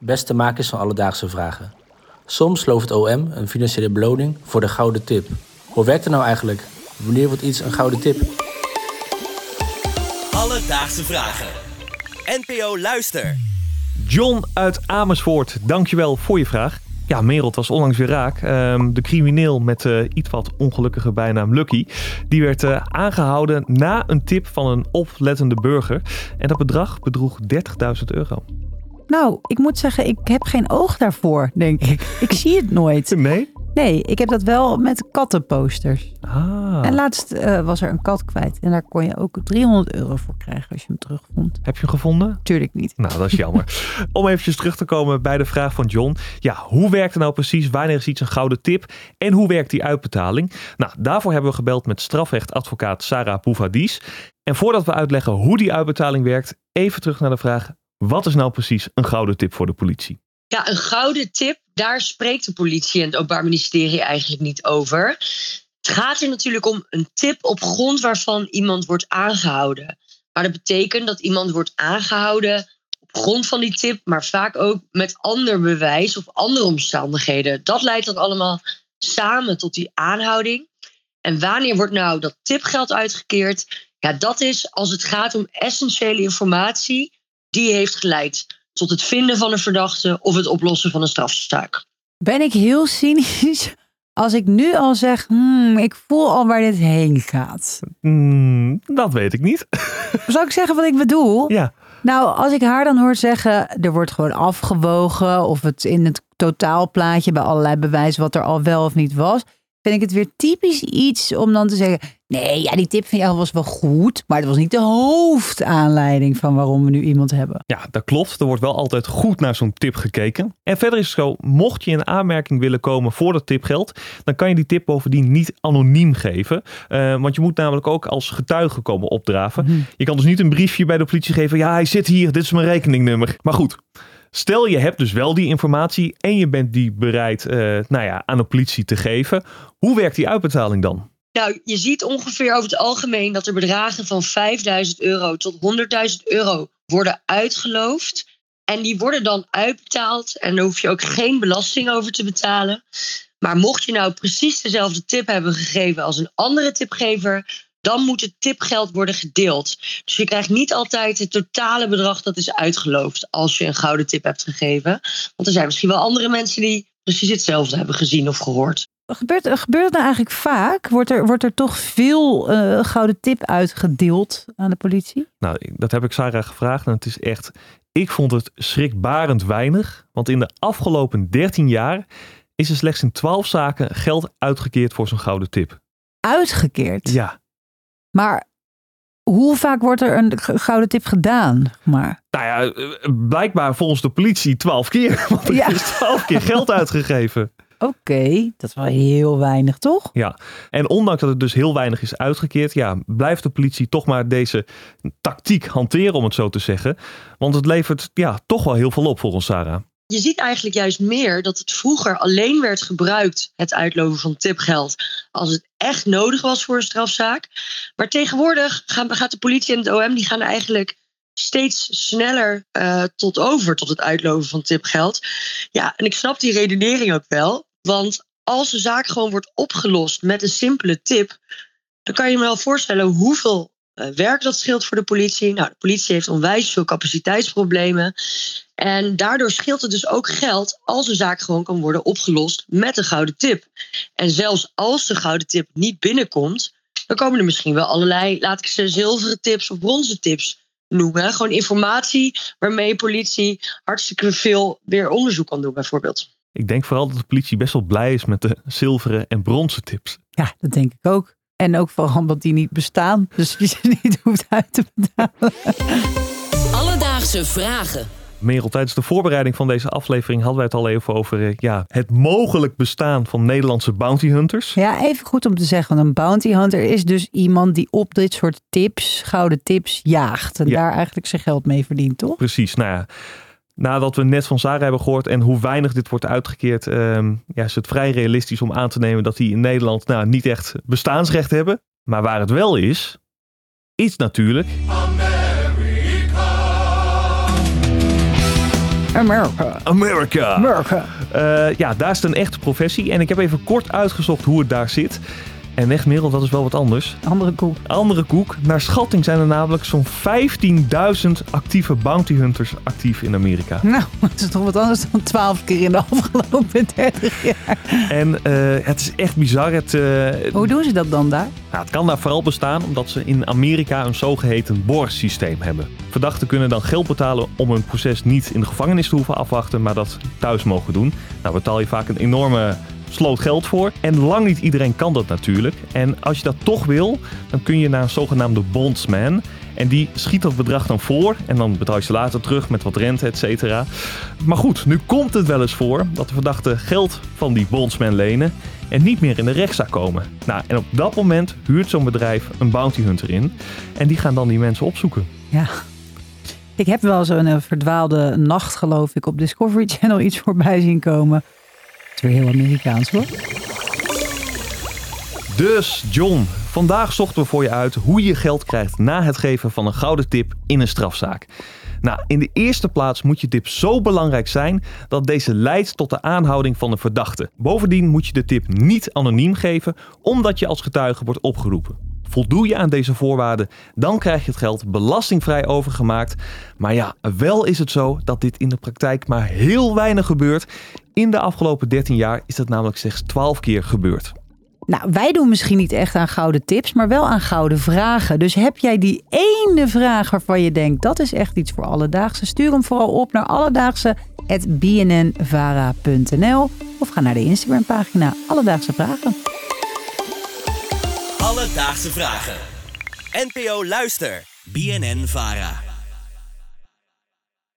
Beste makers van Alledaagse Vragen. Soms looft het OM een financiële beloning voor de gouden tip. Hoe werkt het nou eigenlijk? Wanneer wordt iets een gouden tip? Alledaagse Vragen. NPO Luister. John uit Amersfoort, dankjewel voor je vraag. Ja, Merel was onlangs weer raak. Ehm, de crimineel met de iets wat ongelukkige bijnaam Lucky. Die werd eh, aangehouden na een tip van een oplettende burger. En dat bedrag bedroeg 30.000 euro. Nou, ik moet zeggen, ik heb geen oog daarvoor, denk ik. Ik zie het nooit. Nee? Nee, ik heb dat wel met kattenposters. Ah. En laatst eh, was er een kat kwijt. En daar kon je ook 300 euro voor krijgen als je hem terugvond. Heb je hem gevonden? Tuurlijk niet. Nou, dat is jammer. Om eventjes terug te komen bij de vraag van John. Ja, hoe werkt het nou precies? Wanneer is iets een gouden tip? En hoe werkt die uitbetaling? Nou, daarvoor hebben we gebeld met strafrechtadvocaat Sarah Bouvadis. En voordat we uitleggen hoe die uitbetaling werkt, even terug naar de vraag: wat is nou precies een gouden tip voor de politie? Ja, een gouden tip, daar spreekt de politie en het Openbaar Ministerie eigenlijk niet over. Het gaat er natuurlijk om een tip op grond waarvan iemand wordt aangehouden. Maar dat betekent dat iemand wordt aangehouden op grond van die tip, maar vaak ook met ander bewijs of andere omstandigheden. Dat leidt dan allemaal samen tot die aanhouding. En wanneer wordt nou dat tipgeld uitgekeerd? Ja, dat is als het gaat om essentiële informatie die heeft geleid tot het vinden van een verdachte of het oplossen van een strafzaak. Ben ik heel cynisch als ik nu al zeg, hmm, ik voel al waar dit heen gaat. Hmm, dat weet ik niet. Zal ik zeggen wat ik bedoel? ja. Nou, als ik haar dan hoor zeggen, er wordt gewoon afgewogen of het in het totaalplaatje bij allerlei bewijzen wat er al wel of niet was, vind ik het weer typisch iets om dan te zeggen, nee, ja, die tip van jou was wel goed, maar het was niet de hoofdaanleiding van waarom we nu iemand hebben. Ja, dat klopt. Er wordt wel altijd goed naar zo'n tip gekeken. En verder is het zo, mocht je in aanmerking willen komen voor dat tipgeld, dan kan je die tip bovendien niet anoniem geven. Eh, want je moet namelijk ook als getuige komen opdraven. Je kan dus niet een briefje bij de politie geven, ja, hij zit hier, dit is mijn rekeningnummer. Maar goed. Stel je hebt dus wel die informatie en je bent die bereid eh, nou ja, aan de politie te geven. Hoe werkt die uitbetaling dan? Nou, je ziet ongeveer over het algemeen dat er bedragen van 5000 euro tot 100.000 euro worden uitgeloofd. En die worden dan uitbetaald en daar hoef je ook geen belasting over te betalen. Maar mocht je nou precies dezelfde tip hebben gegeven als een andere tipgever, dan moet het tipgeld worden gedeeld. Dus je krijgt niet altijd het totale bedrag dat is uitgeloofd als je een gouden tip hebt gegeven. Want er zijn misschien wel andere mensen die precies hetzelfde hebben gezien of gehoord. Gebeurt, gebeurt het nou eigenlijk vaak? Wordt er, wordt er toch veel uh, gouden tip uitgedeeld aan de politie? Nou, dat heb ik Sarah gevraagd en het is echt, ik vond het schrikbarend weinig. Want in de afgelopen 13 jaar is er slechts in 12 zaken geld uitgekeerd voor zo'n gouden tip. Uitgekeerd? Ja. Maar hoe vaak wordt er een gouden tip gedaan? Maar? Nou ja, blijkbaar volgens de politie 12 keer. Want er Ja. is 12 keer geld uitgegeven. Oké, dat is wel heel weinig, toch? Ja, en ondanks dat het dus heel weinig is uitgekeerd, ja, blijft de politie toch maar deze tactiek hanteren, om het zo te zeggen. Want het levert ja, toch wel heel veel op volgens Sarah. Je ziet eigenlijk juist meer dat het vroeger alleen werd gebruikt, het uitloven van tipgeld, als het echt nodig was voor een strafzaak. Maar tegenwoordig gaan, gaat de politie en het OM die gaan eigenlijk steeds sneller eh, tot over tot het uitloven van tipgeld. Ja, en ik snap die redenering ook wel. Want als een zaak gewoon wordt opgelost met een simpele tip, dan kan je je wel voorstellen hoeveel werk dat scheelt voor de politie. Nou, de politie heeft onwijs veel capaciteitsproblemen. En daardoor scheelt het dus ook geld als een zaak gewoon kan worden opgelost met een gouden tip. En zelfs als de gouden tip niet binnenkomt, dan komen er misschien wel allerlei, laat ik ze zilveren tips of bronzen tips noemen. Gewoon informatie waarmee politie hartstikke veel weer onderzoek kan doen, bijvoorbeeld. Ik denk vooral dat de politie best wel blij is met de zilveren en bronzen tips. Ja, dat denk ik ook. En ook vooral omdat die niet bestaan. Dus je ze niet hoeft uit te betalen. Alledaagse Vragen. Merel, tijdens de voorbereiding van deze aflevering hadden wij het al even over eh, ja, het mogelijk bestaan van Nederlandse bounty hunters. Ja, even goed om te zeggen. Want een bounty hunter is dus iemand die op dit soort tips, gouden tips, jaagt. En Ja. daar eigenlijk zijn geld mee verdient, toch? Precies, nou ja. Nadat we net van Sarah hebben gehoord en hoe weinig dit wordt uitgekeerd, ehm, ja, is het vrij realistisch om aan te nemen dat die in Nederland nou, niet echt bestaansrecht hebben. Maar waar het wel is, is natuurlijk America. America. America. Eh, ja, daar is het een echte professie. En ik heb even kort uitgezocht hoe het daar zit. En echt, Merel, dat is wel wat anders. Andere koek. Andere koek. Naar schatting zijn er namelijk zo'n 15.000 actieve bounty hunters actief in Amerika. Nou, dat is toch wat anders dan 12 keer in de afgelopen 30 jaar. En eh, het is echt bizar. Het, eh, Hoe doen ze dat dan daar? Nou, het kan daar vooral bestaan omdat ze in Amerika een zogeheten borgsysteem hebben. Verdachten kunnen dan geld betalen om hun proces niet in de gevangenis te hoeven afwachten, maar dat thuis mogen doen. Nou betaal je vaak een enorme sloot geld voor. En lang niet iedereen kan dat natuurlijk. En als je dat toch wil, dan kun je naar een zogenaamde bondsman. En die schiet dat bedrag dan voor en dan betaal je ze later terug met wat rente, et cetera. Maar goed, nu komt het wel eens voor dat de verdachten geld van die bondsman lenen en niet meer in de rechtszaak komen. Nou, en op dat moment huurt zo'n bedrijf een bounty hunter in en die gaan dan die mensen opzoeken. Ja. Ik heb wel zo'n eh, verdwaalde nacht, geloof ik, op Discovery Channel iets voorbij zien komen. Weer heel Amerikaans hoor. Dus John, vandaag zochten we voor je uit hoe je geld krijgt na het geven van een gouden tip in een strafzaak. Nou, in de eerste plaats moet je tip zo belangrijk zijn dat deze leidt tot de aanhouding van de verdachte. Bovendien moet je de tip niet anoniem geven, omdat je als getuige wordt opgeroepen. Voldoe je aan deze voorwaarden, dan krijg je het geld belastingvrij overgemaakt. Maar ja, wel is het zo dat dit in de praktijk maar heel weinig gebeurt. In de afgelopen 13 jaar is dat namelijk slechts 12 keer gebeurd. Nou, wij doen misschien niet echt aan gouden tips, maar wel aan gouden vragen. Dus heb jij die ene vraag waarvan je denkt dat is echt iets voor alledaagse? Stuur hem vooral op naar alledaagse.bnnvara.nl of ga naar de Instagram pagina Alledaagse Vragen. Alledaagse vragen. NPO Luister. BNN Vara.